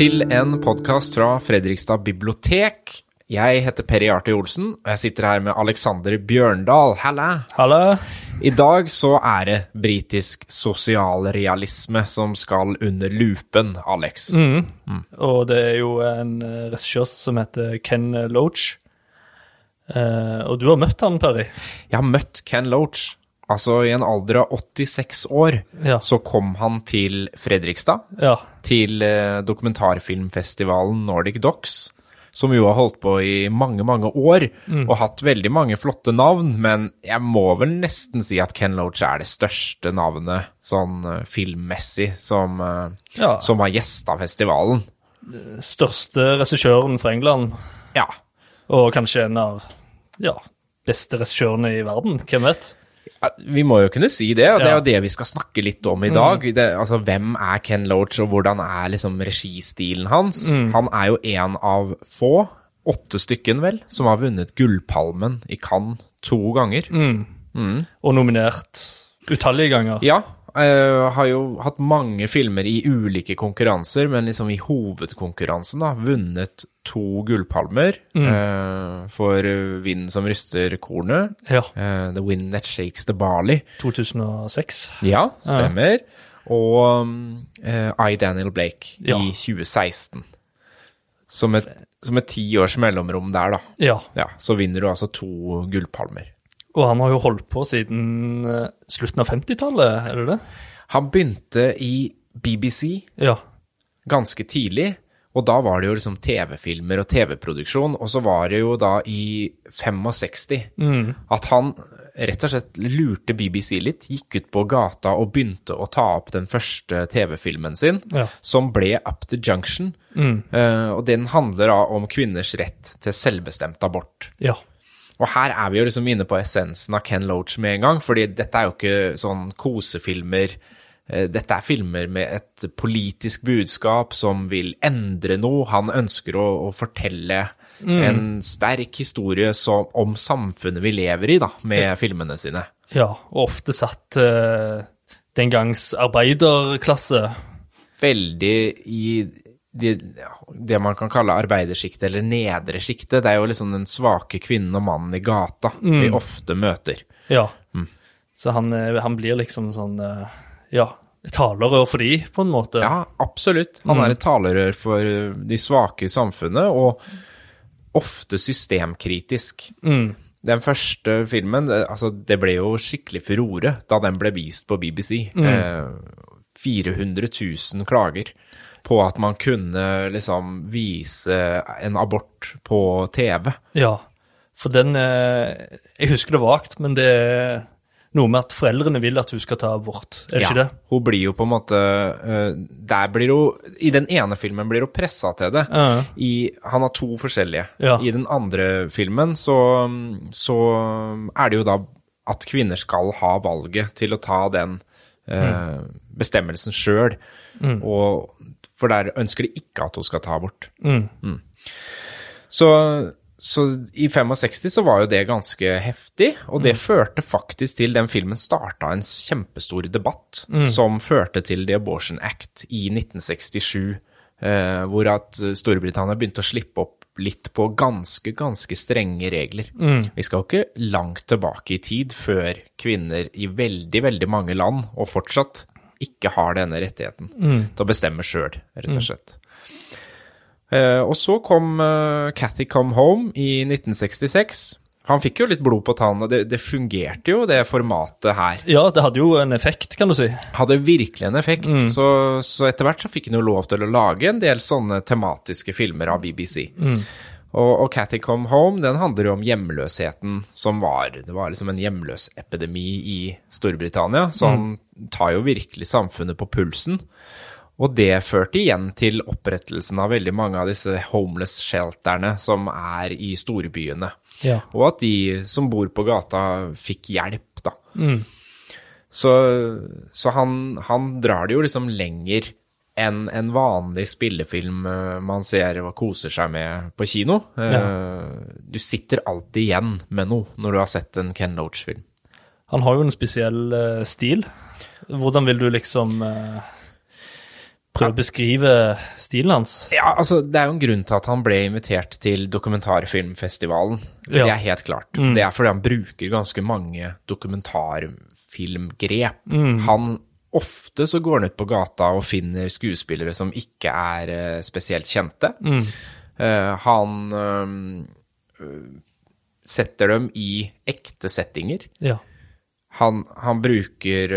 til en podkast fra Fredrikstad bibliotek. Jeg heter Perry Arte Olsen, og jeg sitter her med Alexander Bjørndal. Halla! Halla. I dag så er det britisk sosialrealisme som skal under lupen, Alex. Og det er jo en regissør som heter Ken Loach. Eh, og du har møtt han, Perry. Jeg har møtt Ken Loach. Altså, i en alder av 86 år Ja. så kom han til Fredrikstad, Ja. Til eh, dokumentarfilmfestivalen Nordic Docs, som jo har holdt på i mange, mange år, og hatt veldig mange flotte navn, men jeg må vel nesten si at Ken Loach er det største navnet sånn eh, filmmessig som, eh, Ja. som har gjesta festivalen. Største regissøren fra England, Ja. og kanskje en av ja, beste regissørene i verden. Hvem vet? Vi må jo kunne si det, og det er jo det vi skal snakke litt om i dag. Det, altså, Hvem er Ken Loach, og hvordan er liksom registilen hans? Han er jo en av få, åtte stykken vel, som har vunnet Gullpalmen i Cannes to ganger. Og nominert utallige ganger. Ja, eh, har jo hatt mange filmer i ulike konkurranser, men liksom i hovedkonkurransen da, vunnet to Gullpalmer eh, for Vinden som ryster kornet, Ja. Uh, The Wind That Shakes the Barley. 2006. Ja, stemmer. Og um, I, Daniel Blake Ja. i 2016. Som et, som et ti års mellomrom der, da. Ja. Ja, Så vinner du altså to gullpalmer. Og han har jo holdt på siden eh, slutten av 50-tallet, er det det? Han begynte i BBC Ja. ganske tidlig, og da var det jo liksom TV-filmer og TV-produksjon, og så var det jo da i 65 at han rett og slett lurte BBC litt, gikk ut på gata og begynte å ta opp den første TV-filmen sin, Ja. som ble Up the Junction, Eh, og den handler da om kvinners rett til selvbestemt abort. Ja. Og her er vi jo liksom inne på essensen av Ken Loach med en gang, fordi dette er jo ikke sånn kosefilmer. Eh, Dette er filmer med et politisk budskap som vil endre noe. Han ønsker å, å fortelle en sterk historie som, om samfunnet vi lever i, da, med filmene sine. ja. Og ofte satt uh, den gangs arbeiderklasse. Veldig i det, det man kan kalle arbeidersjiktet eller nedre sjiktet. Det er jo liksom den svake kvinnen og mannen i gata vi ofte møter. Ja. Så han, eh, han blir liksom sånn eh, Ja, talerør for de, på en måte. Ja, absolutt. Han er et talerør for uh, de svake i samfunnet, og ofte systemkritisk. Den første filmen, altså, det ble jo skikkelig furore da den ble vist på BBC. Eh, 400 000 klager på at man kunne liksom vise en abort på TV. Ja, for den eh, Jeg husker det vagt, men det er noe med at foreldrene vil at hun skal ta abort, er det ikke det? Hun blir jo på en måte eh, Der blir hun I den ene filmen blir hun pressa til det. Ja. I, han har to forskjellige. Ja. I den andre filmen så, så er det jo da at kvinner skal ha valget til å ta den eh, bestemmelsen sjøl. Og For der ønsker de ikke at hun skal ta abort. Mm. Så, så i 65 så var jo det ganske heftig, og det førte faktisk til Den filmen starta en kjempestor debatt som førte til The Abortion Act i 1967, eh, hvor at Storbritannia begynte å slippe opp litt på ganske, ganske strenge regler. Vi skal jo ikke langt tilbake i tid før kvinner i veldig, veldig mange land, og fortsatt, ikke har denne rettigheten til å bestemme sjøl, rett og slett. Uh, og så kom uh, Cathy Come Home i 1966. Han fikk jo litt blod på tannene. det, det fungerte jo, det formatet her. Ja, det hadde jo en effekt, kan du si. Hadde virkelig en effekt, så, så etter hvert så fikk han jo lov til å lage en del sånne tematiske filmer av BBC. Og, og Catty Come Home, den handler jo om hjemløsheten som var Det var liksom en hjemløsepidemi i Storbritannia, som tar jo virkelig samfunnet på pulsen. Og det førte igjen til opprettelsen av veldig mange av disse homeless shelterne som er i storbyene. Ja. Og at de som bor på gata, fikk hjelp, da. Så, så han, han drar det jo liksom lenger enn en vanlig spillefilm eh, man ser og koser seg med på kino. Ja. Du sitter alltid igjen med noe når du har sett en Ken Loach-film. Han har jo en spesiell eh, stil. Hvordan vil du liksom eh, prøve å beskrive stilen hans? Ja, altså, Det er jo en grunn til at han ble invitert til dokumentarfilmfestivalen. Ja. Det er helt klart. Det er fordi han bruker ganske mange dokumentarfilmgrep. Han Ofte så går han ut på gata og finner skuespillere som ikke er eh, spesielt kjente. Eh, han eh, setter dem i ekte settinger. Ja. Han, han bruker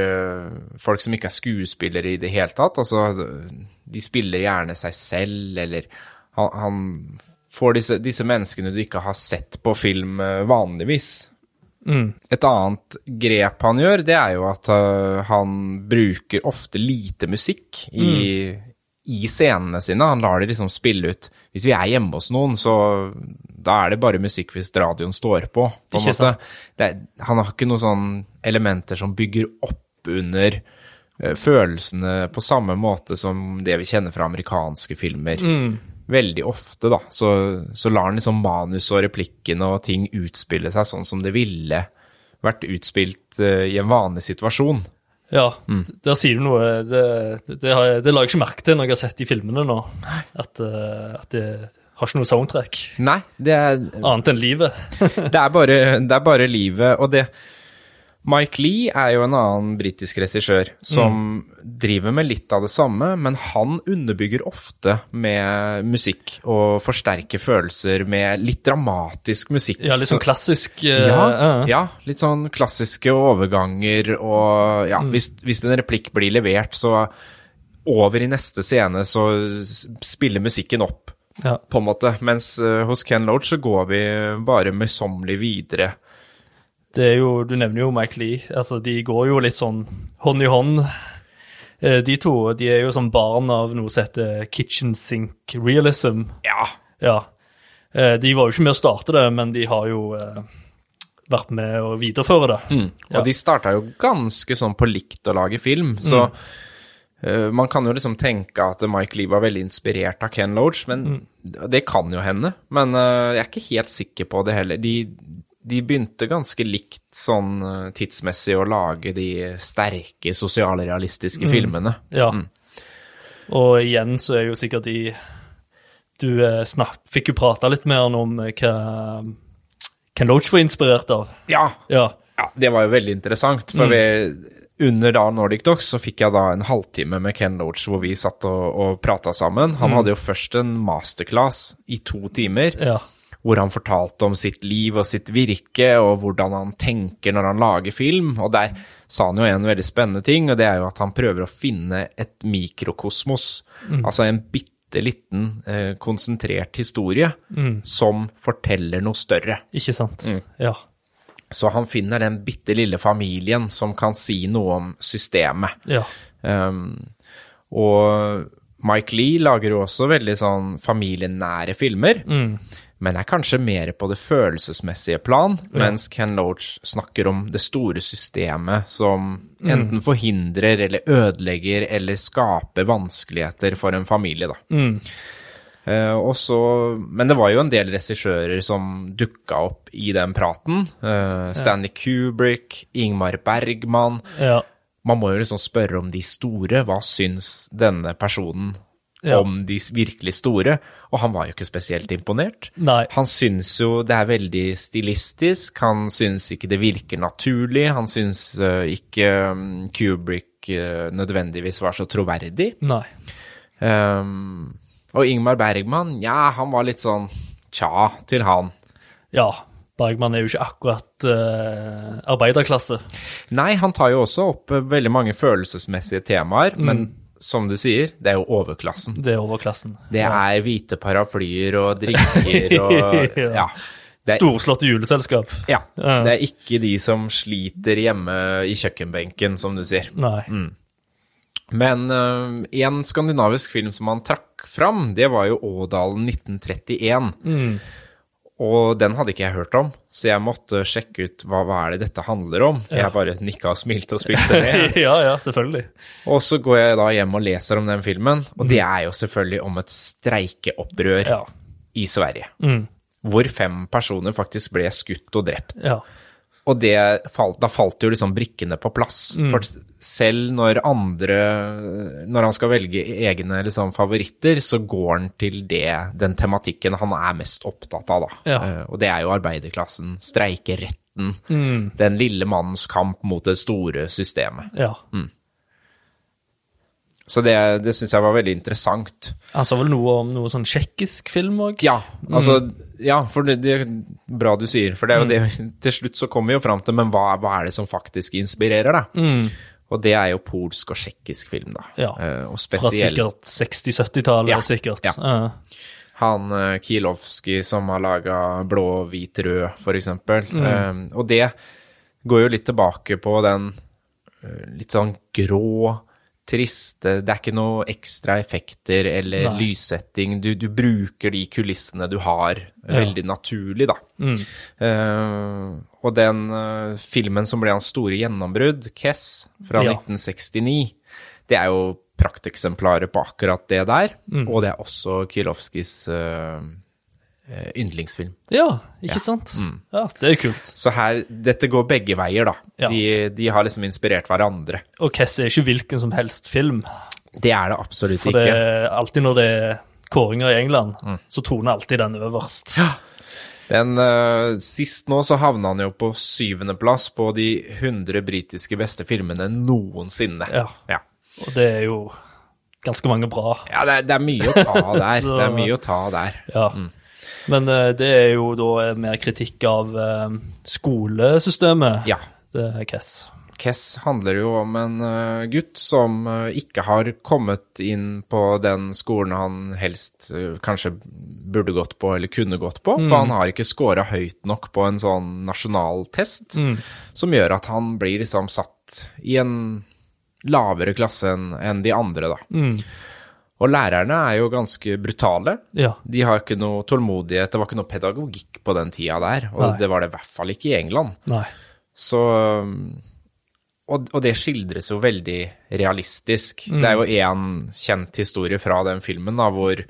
folk som ikke er skuespillere i det hele tatt. Altså, de spiller gjerne seg selv, eller han, han får disse, disse menneskene du ikke har sett på film øh, vanligvis. Et annet grep han gjør, det er jo at øh, han bruker ofte lite musikk i, i scenene sine. Han lar det liksom spille ut Hvis vi er hjemme hos noen, så da er det bare musikk hvis radioen står på. på en måte. er, han har ikke noen sånne elementer som bygger opp under eh, følelsene på samme måte som det vi kjenner fra amerikanske filmer. Veldig ofte, da, så, så lar han liksom manus og replikkene og ting utspille seg sånn som det ville vært utspilt uh, i en vanlig situasjon. Ja, der sier du noe. Det, det, det, har, det la jeg ikke merke til når jeg har sett de filmene nå. At, uh, at det har ikke noe soundtrack Nei, det er, annet enn livet. det er, bare, det er bare livet, og det Mike Lee er jo en annen britisk regissør som driver med litt av det samme, men han underbygger ofte med musikk og forsterker følelser med litt dramatisk musikk. Ja, litt sånn Så- klassisk eh, ja, uh. ja, litt sånn klassiske overganger, og ja, hvis, hvis en replikk blir levert, så over i neste scene så spiller musikken opp, ja. på en måte. Mens uh, hos Ken Loach så går vi bare møysommelig videre. Det er jo, Du nevner jo Mike Lee. altså De går jo litt sånn hånd i hånd. Eh, De to de er jo som barn av noe som heter kitchen sink realism. Ja, Ja. Eh, De var jo ikke med å starte det, men de har jo eh, vært med å videreføre det. og Ja. de starta jo ganske sånn på likt å lage film, så Mm. man kan jo liksom tenke at Mike Lee var veldig inspirert av Ken Loach, men Mm. det kan jo hende. Men jeg er ikke helt sikker på det heller. De, de begynte ganske likt sånn eh, tidsmessig å lage de sterke sosialrealistiske filmene. Ja. Og igjen så er jo sikkert de Du eh, fikk jo prata litt mer om eh, hva Ken Loach var inspirert av. Ja, Ja. ja, det var jo veldig interessant, for vi, under da Nordic Docs så fikk jeg da en halvtime med Ken Loach hvor vi satt og, og prata sammen. Han hadde jo først en masterclass i to timer, ja. Hvor han fortalte om sitt liv og sitt virke, og hvordan han tenker når han lager film. Og der sa han jo en veldig spennende ting, og det er jo at han prøver å finne et mikrokosmos. Altså en bitte liten, eh, konsentrert historie som forteller noe større. Ikke sant? Ja. Så han finner den bitte lille familien som kan si noe om systemet. Ja. Um, og Mike Lee lager jo også veldig sånn familienære filmer, men er kanskje mer på det følelsesmessige plan, mens Ken Loach snakker om det store systemet som enten forhindrer eller ødelegger eller skaper vanskeligheter for en familie, da. Eh, og så, men det var jo en del regissører som dukka opp i den praten. Eh, Stanley Kubrick, Ingmar Bergman. Ja. Man må jo liksom spørre om de store. Hva syns denne personen Ja. om de virkelig store? Og han var jo ikke spesielt imponert. Nei. Han syns jo det er veldig stilistisk, han syns ikke det virker naturlig, han syns eh, ikke mm, Kubrick eh, nødvendigvis var så troverdig. Nei. Um, og Ingmar Bergman, ja, han var litt sånn tja til han. Ja. Bergman er jo ikke akkurat uh, arbeiderklasse. Nei, han tar jo også opp veldig mange følelsesmessige temaer, Mm. men som du sier, det er jo overklassen. Det er overklassen. Det er hvite paraplyer og drinker og Ja. Er, Storslåtte juleselskap. ja. Det er ikke de som sliter hjemme i kjøkkenbenken, som du sier. Nei. Mm. Men uh, en skandinavisk film som han trakk fram, det var jo Ådalen 1931. Og den hadde ikke jeg hørt om, så jeg måtte sjekke ut hva, hva er det dette handler om. Ja. Jeg bare nikka og smilte og spilte det. ja, ja, selvfølgelig. og så går jeg da hjem og leser om den filmen, og det er jo selvfølgelig om et streikeopprør Ja. i Sverige. Mm. Hvor fem personer faktisk ble skutt og drept. Ja. Og det falt, da falt jo liksom brikkene på plass. Mm. For selv når andre Når han skal velge egne liksom, favoritter, så går han til det, den tematikken han er mest opptatt av, da. Ja. Eh, og det er jo arbeiderklassen, streikeretten, Mm. den lille mannens kamp mot det store systemet. ja. Så det, det syns jeg var veldig interessant. Han sa vel noe om noe sånn tsjekkisk film òg? Ja, altså Ja, for det, det bra du sier, for det er jo det Til slutt så kommer vi jo fram til, men hva, hva er det som faktisk inspirerer, da? Og det er jo polsk og tsjekkisk film, da. Ja, Og spesielt Fra sikkert 60-70-tallet, Ja, sikkert. ja. Uh. han Kielowski som har laga Blå, hvit, rød, for eksempel. Mm. Um, og det går jo litt tilbake på den eh, litt sånn grå, triste Det er ikke noe ekstra effekter eller Nei. lyssetting. Du, du bruker de kulissene du har, veldig naturlig, da. Mm. Uh, og den uh, filmen som ble hans store gjennombrudd, Kess, fra Ja. 1969, det er jo prakteksemplaret på akkurat det der. Mm. Og det er også Kielowskis eh, eh, yndlingsfilm. ja, ikke sant? Ja, det er jo kult. Så her, dette går begge veier, da. Ja. De, de har liksom inspirert hverandre. Og Kess er ikke hvilken som helst film. Det er det absolutt For det ikke. alltid når det er kåringer i England, så troner alltid den øverst. Den, uh, sist nå så havna han jo på syvendeplass på de 100 britiske beste filmene noensinne. Ja. Ja. Og det er jo ganske mange bra. Ja, det er, det er mye å ta der. Så- Det er mye å ta der. Ja. Men eh, det er jo da mer kritikk av eh, skolesystemet. Ja. Det er Kess. Kess handler jo om en eh, gutt som eh, ikke har kommet inn på den skolen han helst eh, kanskje burde gått på eller kunne gått på, for han har ikke scora høyt nok på en sånn nasjonal test, som gjør at han blir liksom satt i en lavere klasse enn de andre, da. Og lærerne er jo ganske brutale. Ja. De har ikke noe tålmodighet, det var ikke noe pedagogikk på den tida der, og Nei. det var det i hvert fall ikke i England. Nei. Så og, og det skildres jo veldig realistisk. Det er jo én kjent historie fra den filmen da, hvor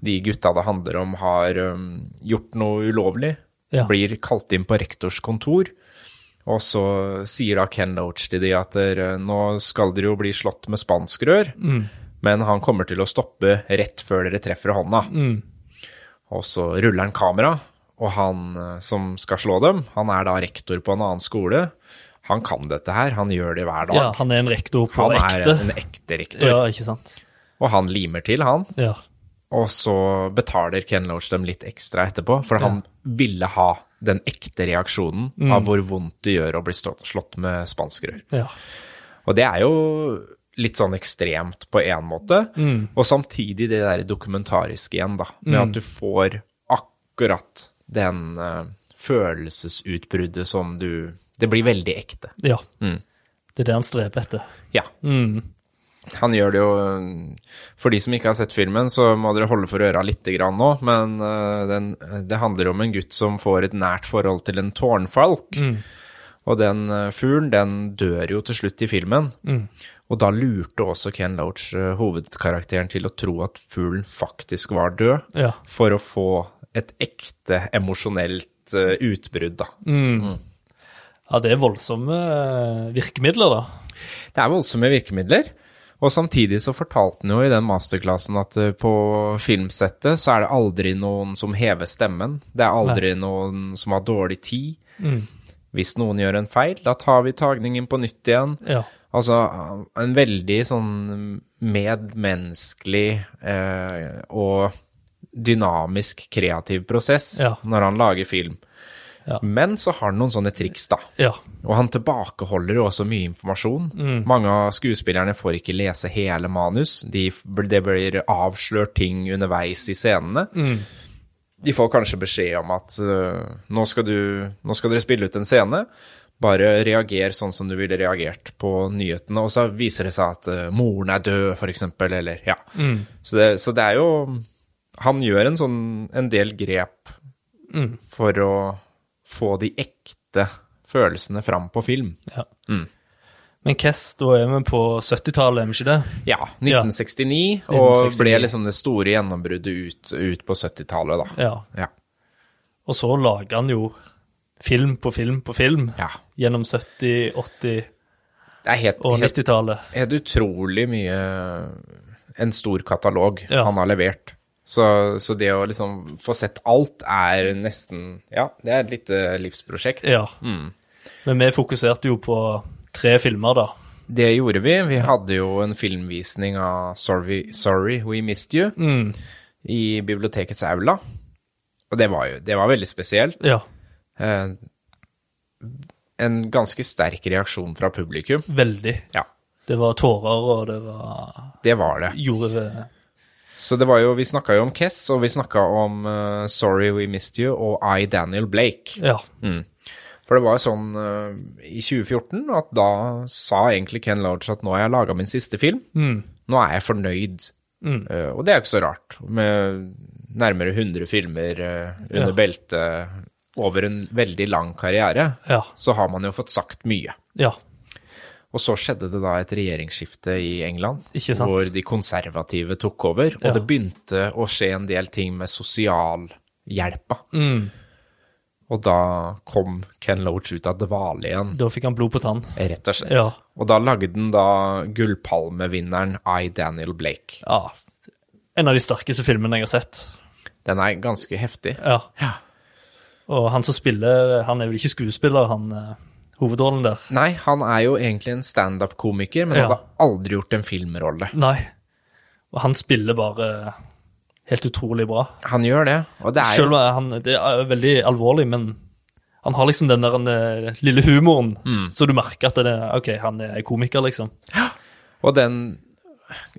de gutta det handler om, har um, gjort noe ulovlig. Ja. Blir kalt inn på rektors kontor. Og så sier da Ken Loach til de at dere, nå skal dere jo bli slått med spanskrør, men han kommer til å stoppe rett før dere treffer hånda. Og så ruller han kamera, og han eh, som skal slå dem, han er da rektor på en annen skole. Han kan dette her, han gjør det hver dag. Ja, han er en rektor på han ekte. er en ekte rektor, Ja, ikke sant. og han limer til, han. Ja. Og så betaler Ken Loach dem litt ekstra etterpå, for han ville ha den ekte reaksjonen Mm. av hvor vondt det gjør å bli slått, slått med spanskrør. ja. Og det er jo litt sånn ekstremt på én måte, Mm. og samtidig det der dokumentariske igjen, da, med at du får akkurat den uh, følelsesutbruddet som du Det blir veldig ekte. ja. Mm. Det er det han streber etter. Ja. Han gjør det jo For de som ikke har sett filmen, så må dere holde for øra lite grann nå, men eh, den, det handler om en gutt som får et nært forhold til en tårnfalk. Og den eh, fuglen, den dør jo til slutt i filmen. Og da lurte også Ken Loach eh, hovedkarakteren til å tro at fuglen faktisk var død, Ja. for å få et ekte emosjonelt eh, utbrudd, da. ja, det er voldsomme eh, virkemidler, da. Det er voldsomme virkemidler. Og samtidig så fortalte han jo i den masterklassen at på filmsettet så er det aldri noen som hever stemmen. Det er aldri noen som har dårlig tid. Hvis noen gjør en feil, da tar vi tagningen på nytt igjen. Ja. Altså en veldig sånn medmenneskelig eh, og dynamisk kreativ prosess Ja. når han lager film. Ja. Men så har han noen sånne triks, da. Ja. Og han tilbakeholder jo også mye informasjon. Mange av skuespillerne får ikke lese hele manus. De, det blir avslørt ting underveis i scenene. De får kanskje beskjed om at uh, nå, skal du, nå skal dere spille ut en scene. Bare reager sånn som du ville reagert på nyhetene. Og så viser det seg at øh, moren er død, eksempel, eller ja. Så, det, så det er jo Han gjør en sånn en del grep for å få de ekte følelsene fram på film. Ja. Men Kess, da er vi på 70-tallet, er vi ikke det? Ja, 1969, Ja. og ble liksom det store gjennombruddet ut, ut på 70-tallet, da. Ja. Ja. Og så lager han jo film på film på film ja. gjennom 70-, 80- er helt, og 90-tallet. helt utrolig mye En stor katalog Ja. han har levert. Så, så det å liksom få sett alt er nesten Ja, det er et lite livsprosjekt. Ja. Mm. Men vi fokuserte jo på tre filmer, da. Det gjorde vi. Vi hadde jo en filmvisning av Sorry, Sorry We Missed You Mm. i bibliotekets aula. Og det var jo det var veldig spesielt. Ja, en ganske sterk reaksjon fra publikum. veldig. Ja, Det var tårer, og det var det var det. Gjorde Så det var jo, vi snakka jo om Kess, og vi snakka om uh, Sorry We Missed You og I, Daniel Blake. Ja. For det var jo sånn uh, i 2014 at da sa egentlig Ken Lodge at nå har jeg laga min siste film. Nå er jeg fornøyd. Eh, og det er jo ikke så rart. Med nærmere 100 filmer eh, under Ja. beltet over en veldig lang karriere, Ja. så har man jo fått sagt mye. ja. Og så skjedde det da et regjeringsskifte i England, hvor de konservative tok over, og Ja. det begynte å skje en del ting med sosialhjelpa. Mm. Og da kom Ken Loach ut av dvale igjen, Da fikk han blod på tann. rett og slett. Ja. Og da lagde den da gullpalmevinneren I, Daniel Blake. Ja. En av de sterkeste filmene jeg har sett. Den er ganske heftig. Ja. Ja. Og han som spiller, han er vel ikke skuespiller, han eh, hovedrollen der? Nei, han er jo egentlig en standup-komiker, men Ja. han hadde aldri gjort en filmrolle. Nei. Og han spiller bare helt utrolig bra. Han gjør det, og det er jo Selv om han, det er veldig alvorlig, men han har liksom den der den lille humoren, Mm. så du merker at det er, ok, han er komiker, liksom. Ja. Og den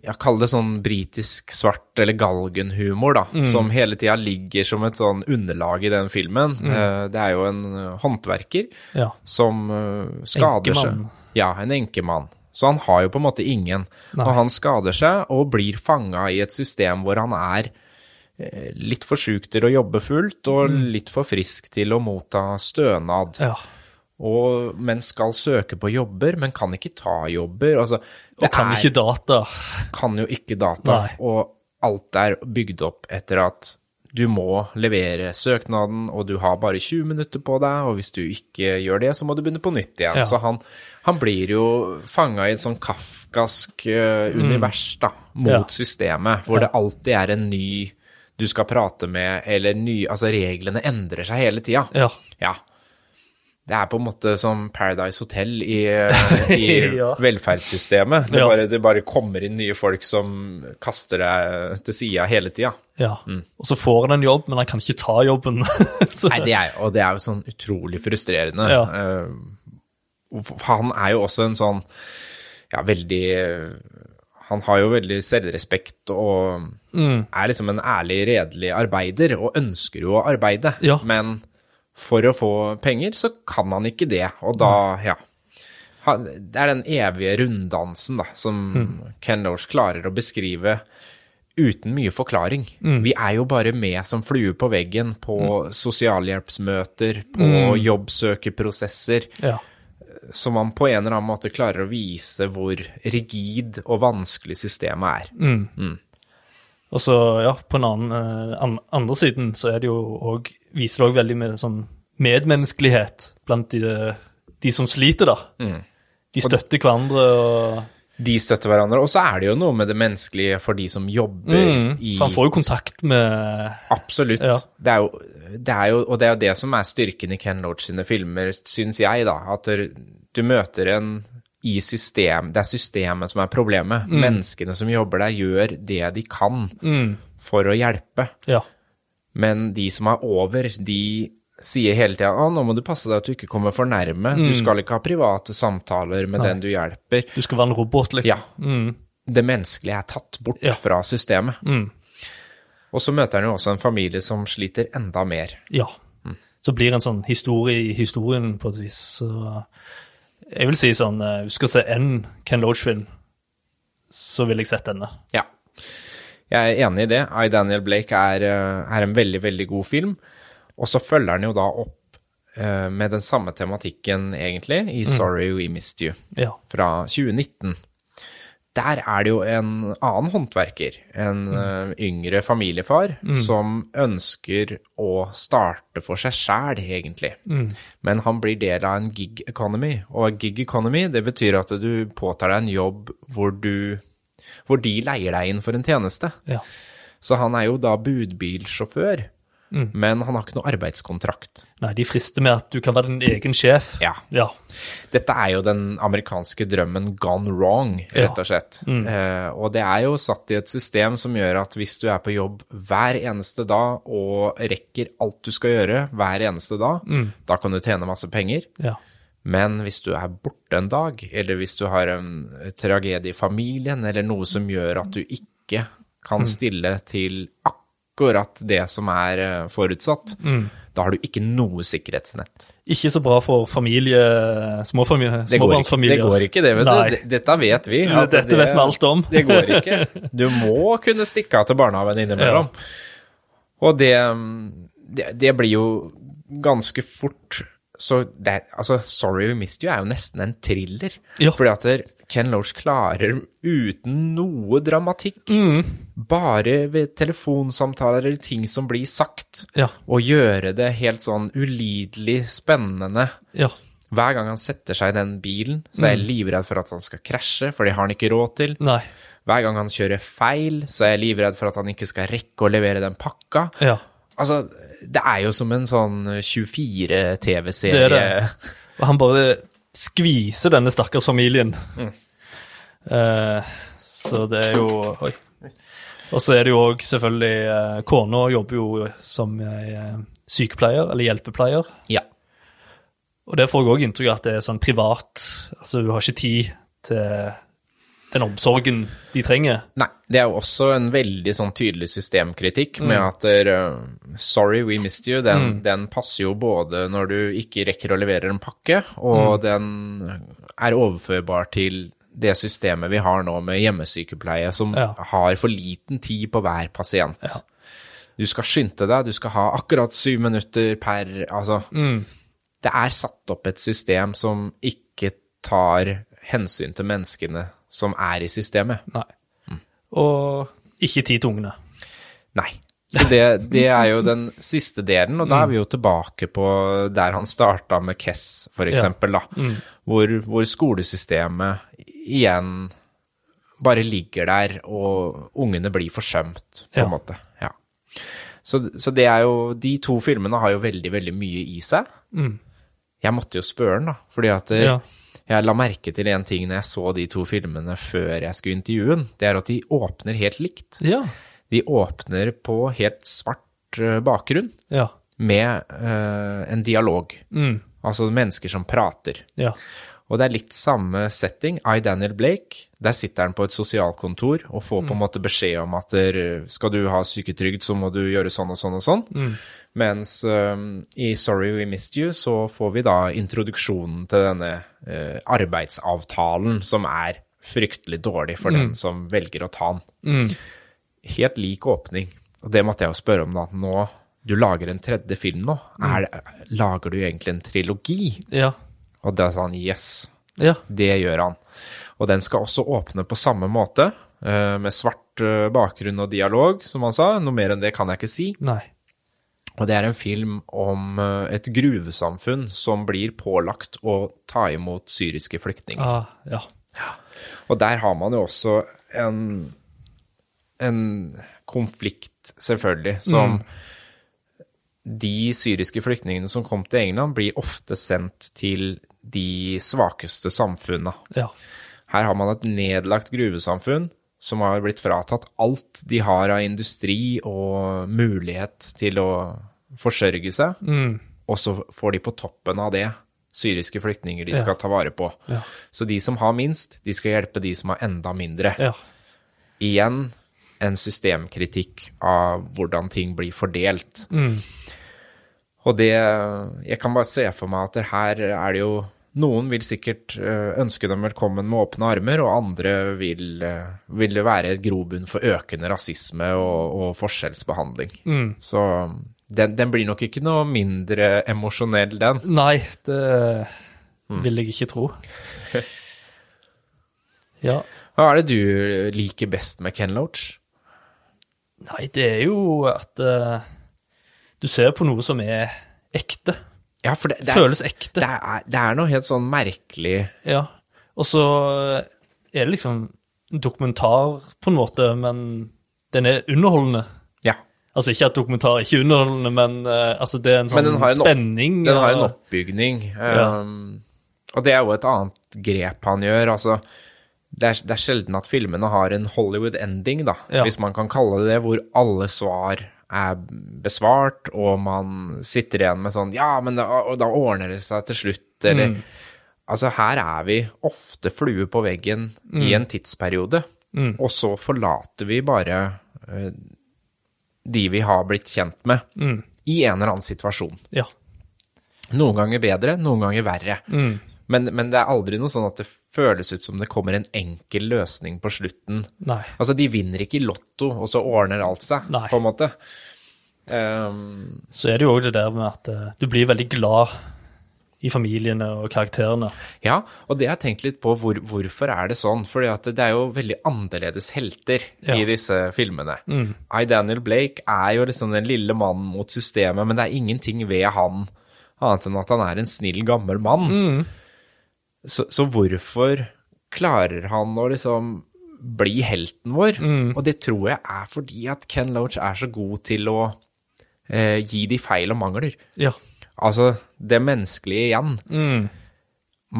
jeg kaller det sånn britisk svart eller galgenhumor, da, Mm. som hele tida ligger som et sånn underlag i den filmen. Mm. Eh, Det er jo en eh, håndverker Ja. som eh, skader seg. Ja, en enkemann. Så han har jo på en måte ingen. Nei. Og han skader seg og blir fanga i et system hvor han er litt for sjuk til å jobbe fullt og litt for frisk til å motta stønad. Mm. ja. Og, men skal søke på jobber, men kan ikke ta jobber. Altså, Og kan er- ikke data. kan jo ikke data, Nei. og alt er bygd opp etter at du må levere søknaden, og du har bare 20 minutter på deg, og hvis du ikke gjør det, så må du begynne på nytt igjen. Ja. Så han, han blir jo fanga i et sånn kafkask eh, univers, da, mot. Ja. systemet, hvor Ja. det alltid er en ny du skal prate med, eller ny Altså, reglene endrer seg hele tida. Ja. Det er på en måte som Paradise Hotel i, i Ja. velferdssystemet. Det, Ja. bare, det bare kommer inn nye folk som kaster deg til sida hele tida. ja. Og så får han en jobb, men han kan ikke ta jobben. Nei, det er, og det er jo sånn utrolig frustrerende. Ja. Uh, han er jo også en sånn ja, veldig Han har jo veldig selvrespekt og Mm. er liksom en ærlig, redelig arbeider, og ønsker jo å arbeide. Men for å få penger, så kan han ikke det, og da, ja Det er den evige runddansen da, som Mm. Ken Loach klarer å beskrive uten mye forklaring. Mm. Vi er jo bare med som flue på veggen på sosialhjelpsmøter, på jobbsøkerprosesser, ja. Så man på en eller annen måte klarer å vise hvor rigid og vanskelig systemet er. Og så, ja, på den annen, eh, an, andre siden så er det jo òg Viser det òg veldig med sånn medmenneskelighet blant de, de som sliter, da. Mm. De støtter hverandre og De støtter hverandre, og så er det jo noe med det menneskelige for de som jobber mm, i For han får jo kontakt med Absolutt. Ja. Det, er jo, det er jo, og det er jo det som er styrken i Ken Loach sine filmer, syns jeg, da. At du, du møter en i system Det er systemet som er problemet. Mm. Menneskene som jobber der, gjør det de kan for å hjelpe. Ja. Men de som er over, de sier hele tida at nå må du passe deg at du ikke kommer for nærme. Du skal ikke ha private samtaler med den du hjelper. Du skal være en robot, liksom. Ja. Det menneskelige er tatt bort Ja. fra systemet. Og så møter han jo også en familie som sliter enda mer. Ja. Så blir det en sånn historie i historien, på et vis. Så jeg vil si sånn eh, Hvis du skal se en Ken Loach-film, så vil jeg sett denne. Ja. Jeg er enig i det. I, Daniel Blake er, eh, er en veldig, veldig god film. Og så følger han jo da opp eh, med den samme tematikken, egentlig, i Sorry We Missed You Ja. fra 2019. Der er det jo en annen håndverker, en eh, yngre familiefar, som ønsker å starte for seg sjæl, egentlig. Men han blir del av en gig economy, og gig economy det betyr at du påtar deg en jobb hvor, du, hvor de leier deg inn for en tjeneste. Ja. Så han er jo da budbilsjåfør, men han har ikke noe arbeidskontrakt. Nei, de frister med at du kan være din egen sjef. Ja. Ja. Dette er jo den amerikanske drømmen gone wrong, rett og slett. Eh, og det er jo satt i et system som gjør at hvis du er på jobb hver eneste dag og rekker alt du skal gjøre hver eneste dag, da kan du tjene masse penger. ja. Men hvis du er borte en dag, eller hvis du har en tragedie i familien, eller noe som gjør at du ikke kan stille til akkurat det som er forutsatt, forutsatt, da har du ikke noe sikkerhetsnett. Ikke så bra for familie, småfamilie, småbarnsfamilier. Det går, ikke, det det, vet Nei. du. Dette vet vi. Ja, dette dette vet vi alt om. Det går ikke. Du må kunne stikke av til barnehagen innimellom. Og det, det, det blir jo ganske fort Så det, altså, Sorry We Missed You er jo nesten en thriller. Ja. Fordi at Ken Loach klarer uten noe dramatikk, Mm. bare ved telefonsamtaler eller ting som blir sagt, Ja. å gjøre det helt sånn ulidelig spennende. Ja. Hver gang han setter seg i den bilen, så er jeg livredd for at han skal krasje, for det har han ikke råd til. Nei. Hver gang han kjører feil, så er jeg livredd for at han ikke skal rekke å levere den pakka. Ja. Altså, det er jo som en sånn 24-TV-serie. er det. Og han bare skviser denne stakkars familien. Mm. Uh, så det er jo Oi. Og så er det jo òg selvfølgelig uh, Kona jobber jo som uh, sykepleier, eller hjelpepleier. Ja. Og der får jeg òg inntrykk av at det er sånn privat. Altså, du har ikke tid til den omsorgen de trenger. Nei, det er jo også en veldig sånn tydelig systemkritikk med at uh, Sorry, we missed you. Den, den passer jo både når du ikke rekker å levere en pakke, og den er overførbar til det systemet vi har nå med hjemmesykepleie, som Ja. har for liten tid på hver pasient. Ja. Du skal skynde deg, du skal ha akkurat syv minutter per Altså, det er satt opp et system som ikke tar hensyn til menneskene som er i systemet. Nei. Og ikke ti tungene. Nei. Så det, det er jo den siste delen, og da er vi jo tilbake på der han starta med Kess, for eksempel, da. Hvor, hvor skolesystemet igjen bare ligger der, og ungene blir forsømt, på Ja. en måte. Ja. Så, så det er jo De to filmene har jo veldig, veldig mye i seg. Jeg måtte jo spørre han, da, fordi at Ja. Jeg la merke til en ting når jeg så de to filmene før jeg skulle intervjue den. Det er at de åpner helt likt. Ja. De åpner på helt svart eh, bakgrunn Ja. med uh, en dialog. Altså mennesker som prater. Ja. Og det er litt samme setting. I. Daniel Blake, der sitter han på et sosialkontor og får på en måte beskjed om at der, skal du ha syketrygd, så må du gjøre sånn og sånn og sånn. Mens um, i Sorry We Missed You så får vi da introduksjonen til denne uh, arbeidsavtalen som er fryktelig dårlig for den som velger å ta den. Helt lik åpning. Og det måtte jeg jo spørre om da. Nå, du lager en tredje film nå. Er lager du egentlig en trilogi? Ja. Og da sa han yes. Ja. Det gjør han. Og den skal også åpne på samme måte, eh, med svart eh, bakgrunn og dialog, som han sa. Noe mer enn det kan jeg ikke si. Nei. Og det er en film om eh, et gruvesamfunn som blir pålagt å ta imot syriske flyktninger. Ah, ja. Og der har man jo også en, en konflikt, selvfølgelig, som De syriske flyktningene som kom til England, blir ofte sendt til de svakeste samfunna. Ja. Her har man et nedlagt gruvesamfunn som har blitt fratatt alt de har av industri og mulighet til å forsørge seg, og så får de på toppen av det syriske flyktninger de skal ta vare på. Ja. Så de som har minst, de skal hjelpe de som har enda mindre. Ja. Igjen en systemkritikk av hvordan ting blir fordelt. Og det Jeg kan bare se for meg at her er det jo Noen vil sikkert eh, ønske dem velkommen med åpne armer, og andre vil, eh, vil det være et grobunn for økende rasisme og, og forskjellsbehandling. Så Den, den blir nok ikke noe mindre emosjonell, den. Nei, det vil jeg ikke tro. Ja. Hva er det du liker best med Ken Loach? Nei, det er jo at eh, du ser på noe som er ekte. Ja, for det, det, er, Føles ekte. det, er, det er noe helt sånn merkelig Ja. Og så er det liksom en dokumentar på en måte, men den er underholdende. Ja. Altså ikke at dokumentar er ikke underholdende, men uh, altså det er en sånn den har en spenning. Den har en oppbygning. Ja. Um, og det er jo et annet grep han gjør. Altså, det er, det er sjelden at filmene har en Hollywood ending, da, Ja. hvis man kan kalle det det, hvor alle svar er besvart, og man sitter igjen med sånn Ja, men da, da ordner det seg til slutt, eller Mm. Altså, her er vi ofte flue på veggen Mm. i en tidsperiode, og så forlater vi bare uh, de vi har blitt kjent med, Mm. i en eller annen situasjon. Ja. Noen ganger bedre, noen ganger verre. Mm. Men, men det er aldri noe sånn at det føles ut som det kommer en enkel løsning på slutten. Nei. Altså, de vinner ikke i Lotto, og så ordner alt seg, Nei. på en måte. Um, Så er det jo òg det der med at eh, du blir veldig glad i familiene og karakterene. ja, og det har jeg tenkt litt på, hvor, hvorfor er det sånn? Fordi at det er jo veldig annerledes helter Ja. i disse filmene. I. Daniel Blake er jo liksom den lille mannen mot systemet, men det er ingenting ved han annet enn at han er en snill, gammel mann. Så, så hvorfor klarer han å liksom bli helten vår? Og det tror jeg er fordi at Ken Loach er så god til å eh, gi de feil og mangler. Ja. Altså, det menneskelige igjen. Mm.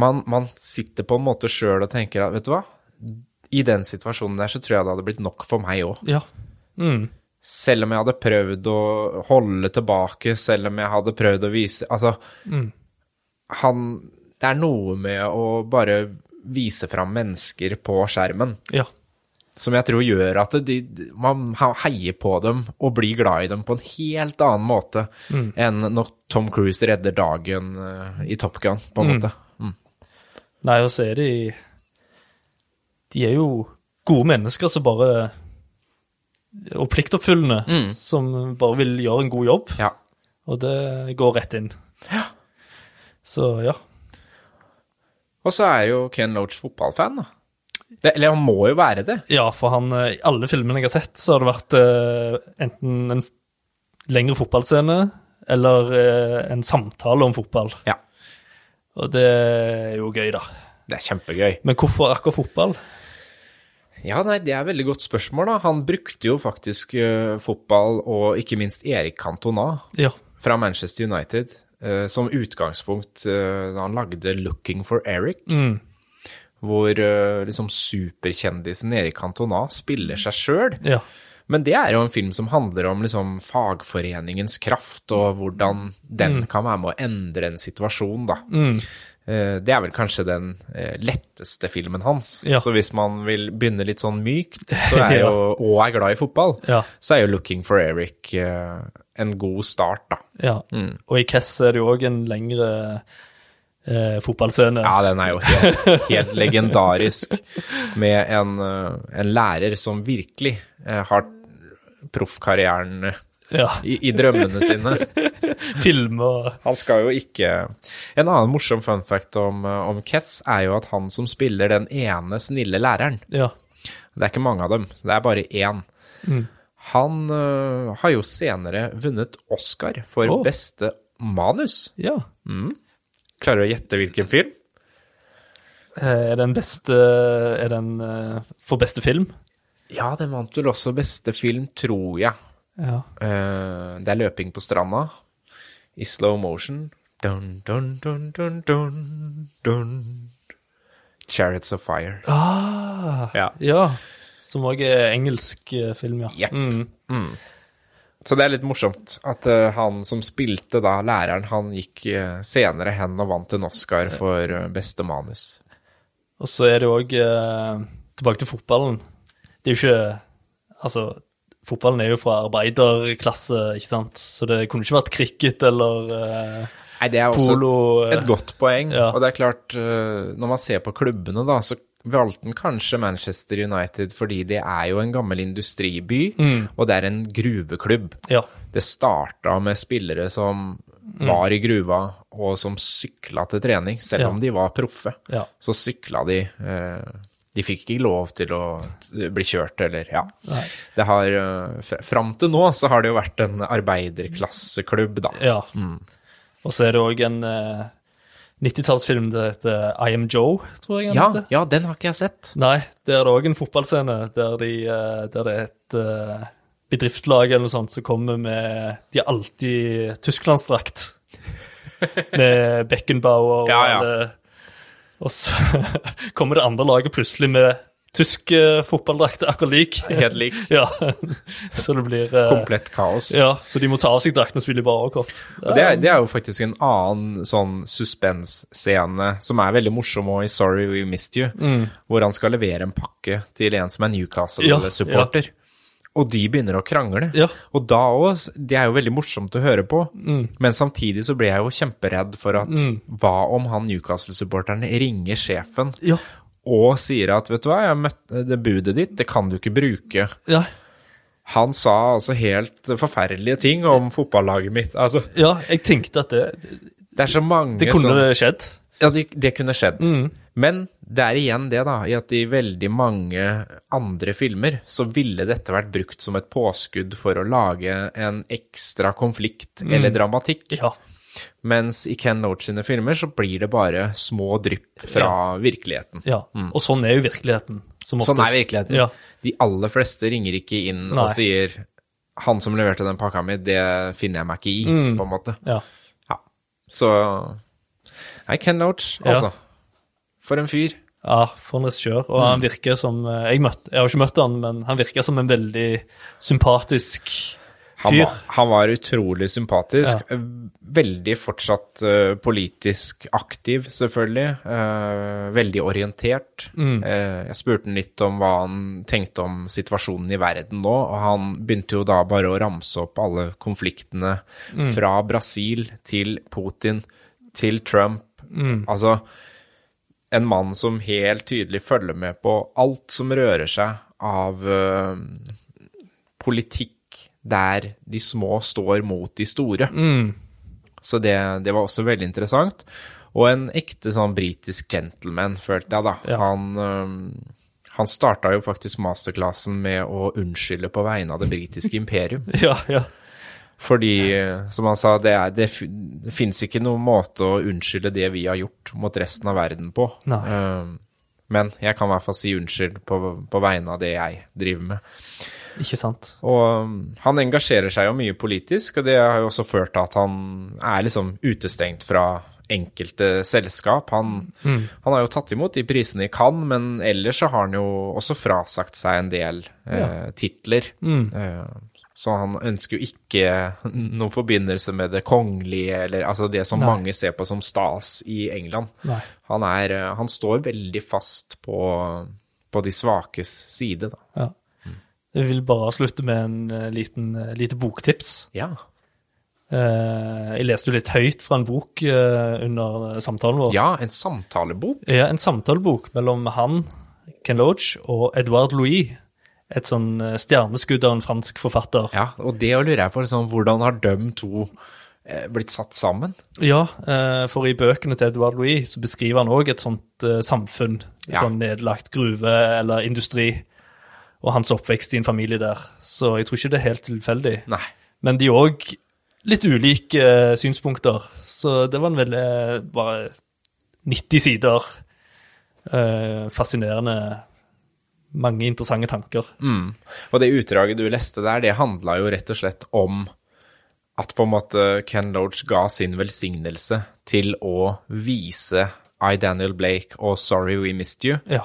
Man, man sitter på en måte sjøl og tenker at, vet du hva, i den situasjonen der så tror jeg det hadde blitt nok for meg òg. Ja. Mm. Selv om jeg hadde prøvd å holde tilbake, selv om jeg hadde prøvd å vise Altså, han Det er noe med å bare vise fram mennesker på skjermen Ja. som jeg tror gjør at de, man heier på dem og blir glad i dem på en helt annen måte enn når Tom Cruise redder dagen eh, i Top Gun, på en måte. Mm. Nei, og så er de De er jo gode mennesker som bare Og pliktoppfyllende, som bare vil gjøre en god jobb. Ja. Og det går rett inn. Ja. Så ja. Og så er jo Ken Loach fotballfan, da. Det, eller han må jo være det. Ja, for han, eh, i alle filmene jeg har sett, så har det vært eh, enten en lengre fotballscene eller eh, en samtale om fotball. Ja. Og det er jo gøy, da. Det er kjempegøy. Men hvorfor akkurat fotball? Ja, nei, det er et veldig godt spørsmål, da. Han brukte jo faktisk eh, fotball, og ikke minst Erik Cantona Ja. fra Manchester United, som utgangspunkt eh, da han lagde 'Looking for Eric'. Mm. Hvor eh, liksom superkjendisen Erik Cantona spiller seg sjøl. Ja. Men det er jo en film som handler om liksom fagforeningens kraft, og hvordan den kan være med å endre en situasjon, da. Eh, Det er vel kanskje den eh, letteste filmen hans. Ja. Så hvis man vil begynne litt sånn mykt, så er jo, og er glad i fotball, Ja. så er jo 'Looking for Eric' eh, en god start, da. ja. Og i Kess er det jo òg en lengre eh, fotballscene. Ja, den er jo helt, helt legendarisk, med en, eh, en lærer som virkelig eh, har proffkarrieren eh, Ja. i, i drømmene sine. Film og Han skal jo ikke En annen morsom fun fact om, om Kess er jo at han som spiller den ene snille læreren Ja. Det er ikke mange av dem, det er bare én. Han uh, har jo senere vunnet Oscar for oh. beste manus. ja. Klarer du å gjette hvilken film? Eh, Er den beste Er den eh, for beste film? Ja, den vant vel også beste film, tror jeg. Ja. Eh, det er 'Løping på stranda' i slow motion. Dun, dun, dun, dun, dun, dun. 'Chariots of Fire'. Ah, Ja. ja. Som òg er engelsk eh, film, ja. Yep. Mm. Så det er litt morsomt at uh, han som spilte da læreren, han gikk uh, senere hen og vant en Oscar for uh, beste manus. Og så er det òg Tilbake til fotballen. Det er jo ikke Altså, fotballen er jo fra arbeiderklasse, ikke sant? Så det kunne ikke vært cricket eller eh, Nei, det er også polo. et, et godt poeng. Ja. Og det er klart, eh, når man ser på klubbene, da, så, valgte han kanskje Manchester United fordi det er jo en gammel industriby, og det er en gruveklubb. Ja. Det starta med spillere som var i gruva, og som sykla til trening, selv Ja. om de var proffe. Ja. Så sykla de. eh, De fikk ikke lov til å bli kjørt, eller ja. Det har eh, Fram til nå så har det jo vært en arbeiderklasseklubb, da. ja. Og så er det òg en eh, 90-tallsfilm det heter I Am Joe, tror jeg Ja, ja, den har ikke jeg sett. Nei, der er det òg en fotballscene der, de, eh, der det er et eh, bedriftslag eller noe sånt som kommer med De har alltid tysklandsdrakt. Med Beckenbauer Ja, ja. alle Og så kommer det andre laget plutselig med tysk eh, fotballdrakter akkurat lik. Helt lik. Ja, så det blir eh, Komplett kaos. Ja, så de må ta av seg draktene og spille bare overkropp. Og det, det er jo faktisk en annen sånn suspensscene som er veldig morsom òg i Sorry We Missed You, hvor han skal levere en pakke til en som er Newcastle-supporter. Og de begynner å krangle. Ja. Og da òg Det er jo veldig morsomt å høre på, men samtidig så blir jeg jo kjemperedd for at hva om han Newcastle-supporteren ringer sjefen Ja. og sier at vet du hva, jeg møtte det budet ditt, det kan du ikke bruke. Ja, Han sa altså helt forferdelige ting om fotballaget mitt. Altså, ja jeg tenkte at det, det er så mange det kunne som, skjedd. Ja, det, det kunne skjedd. Men det er igjen det, da, i at i veldig mange andre filmer så ville dette vært brukt som et påskudd for å lage en ekstra konflikt eller dramatikk. Ja. Mens i Ken Loach sine filmer så blir det bare små drypp fra virkeligheten. Ja, og sånn er jo virkeligheten. Som Sånn er virkeligheten. Ja, De aller fleste ringer ikke inn Nei. og sier 'Han som leverte den pakka mi, det finner jeg meg ikke i', på en måte. ja. Ja. Så Nei, Ken Loach, Ja. altså. For en fyr. ja for en regissør. Og han virker som eh, jeg, møtte, jeg har ikke møtt han, men han virker som en veldig sympatisk Han var, han var utrolig sympatisk. Ja. Veldig fortsatt uh, politisk aktiv, selvfølgelig. Uh, veldig orientert. Mm. Uh, jeg spurte han litt om hva han tenkte om situasjonen i verden nå, og han begynte jo da bare å ramse opp alle konfliktene Mm. fra Brasil til Putin til Trump. Mm. Altså en mann som helt tydelig følger med på alt som rører seg av eh, politikk der de små står mot de store. Mm. Så det, det var også veldig interessant. Og en ekte sånn britisk gentleman, følte jeg da. Ja. Han, øhm, han starta jo faktisk masterklassen med å unnskylde på vegne av det britiske imperium. Ja, ja. Fordi, eh, som han sa, det, er, det, det fins ikke noen måte å unnskylde det vi har gjort mot resten av verden på. Nei. Men jeg kan i hvert fall si unnskyld på, på vegne av det jeg driver med. Ikke sant. Og um, han engasjerer seg jo mye politisk, og det har jo også ført til at han er liksom utestengt fra enkelte selskap. Han, han har jo tatt imot de prisene i Cannes, men ellers så har han jo også frasagt seg en del eh, titler. Eh, så han ønsker jo ikke noen forbindelse med det kongelige, eller altså det som Nei. mange ser på som stas i England. Han, er, eh, han står veldig fast på, på de svakes side, da. Ja. Jeg vil bare slutte med en eh, liten, eh, lite boktips. Ja. Jeg leste jo litt høyt fra en bok under samtalen vår. Ja, en samtalebok. Ja, en samtalebok mellom han, Ken Loach, og Edouard Louis. Et sånn eh, stjerneskudd av en fransk forfatter. Ja, og det lurer jeg på, liksom, hvordan har de to eh, blitt satt sammen? Ja, eh, for i bøkene til Edouard Louis så beskriver han òg et sånt samfunn. Et Ja. sånn nedlagt gruve eller industri. Og hans oppvekst i en familie der. Så jeg tror ikke det er helt tilfeldig. Nei. Men de òg litt ulike synspunkter. Så det var en veldig Bare 90 sider. fascinerende. Mange interessante tanker. Mm. Og det utdraget du leste der, det handla jo rett og slett om at på en måte Ken Loach ga sin velsignelse til å vise I, Daniel Blake og Sorry We Missed You Ja.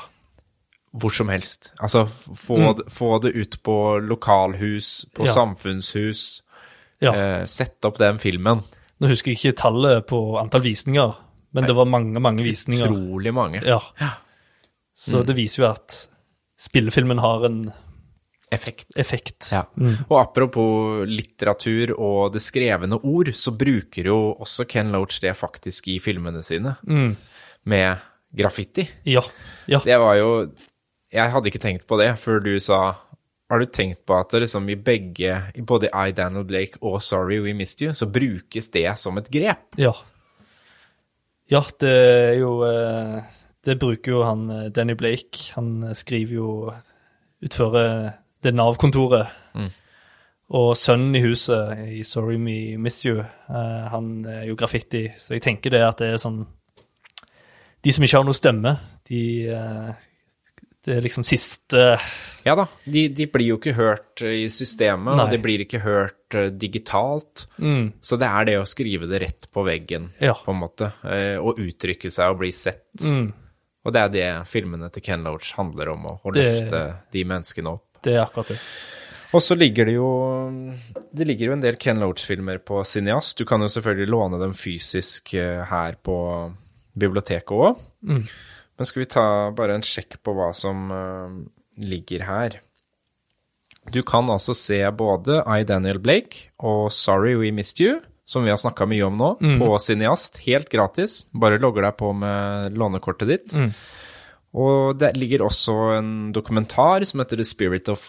hvor som helst. Altså få, det- få det ut på lokalhus, på Ja. samfunnshus. ja. Eh, sette opp den filmen. Nå husker jeg ikke tallet på antall visninger, men det var mange, mange visninger. Utrolig mange. Ja. Ja. Så det viser jo at spillefilmen har en Effekt. effekt. Ja. Og apropos litteratur og det skrevne ord, så bruker jo også Ken Loach det faktisk i filmene sine. Med graffiti. Ja. ja. Det var jo Jeg hadde ikke tenkt på det før du sa Har du tenkt på at det liksom i begge, både I, Daniel Blake og Sorry We Missed You, så brukes det som et grep? Ja. Ja, det er jo eh, Det bruker jo han eh, Danny Blake. Han eh, skriver jo Utfører det Nav-kontoret. Mm. Og sønnen i huset i Sorry Me Miss You, han er jo graffiti, så jeg tenker det at det er sånn De som ikke har noe stemme, de Det er liksom siste Ja da, de, de blir jo ikke hørt i systemet, Nei. og de blir ikke hørt eh, digitalt. mm, Så det er det å skrive det rett på veggen, Ja. på en måte. eh, Og uttrykke seg og bli sett. mm, Og det er det filmene til Ken Loach handler om, å, løfte Det- de menneskene opp. Det er akkurat det. Og så ligger det jo Det ligger jo en del Ken Loach-filmer på Cineast. Du kan jo selvfølgelig låne dem fysisk eh, her på biblioteket òg. Mm. Men skal vi ta bare en sjekk på hva som eh, ligger her? Du kan altså se både I, Daniel Blake og Sorry We Missed You, som vi har snakka mye om nå, på Cineast, helt gratis. Bare logger deg på med lånekortet ditt. Mm. Og det ligger også en dokumentar som heter The Spirit of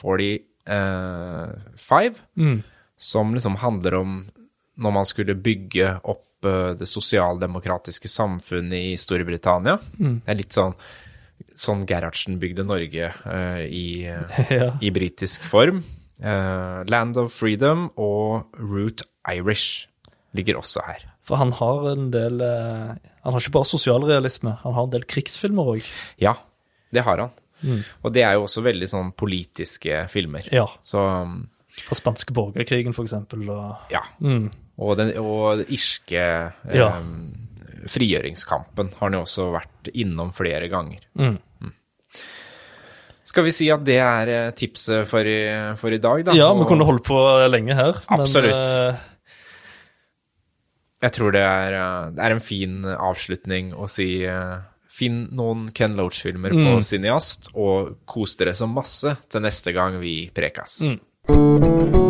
45, Mm. som liksom handler om når man skulle bygge opp eh, det sosialdemokratiske samfunnet i Storbritannia. Mm. Det er litt sånn sånn Gerhardsen bygde Norge uh, i, eh, Ja. i britisk form. Uh, Land of Freedom og Root Irish ligger også her. For han har en del eh, Han har ikke bare sosialrealisme, han har en del krigsfilmer òg. Ja, det har han. Og det er jo også veldig sånn politiske filmer. Ja. Så um, Fra spanske borgerkrigen, for eksempel. Og, ja. mm, Og den og irske Ja. eh, frigjøringskampen har han jo også vært innom flere ganger. mm. Skal vi si at det er eh, tipset for i, for i dag, da? Ja, vi kunne holdt på lenge her. Absolutt. Men, eh, Jeg tror det er, eh, det er en fin avslutning å si eh, Finn noen Ken Loach-filmer på Mm. Cineast, og kos dere så masse til neste gang vi prekas. Mm.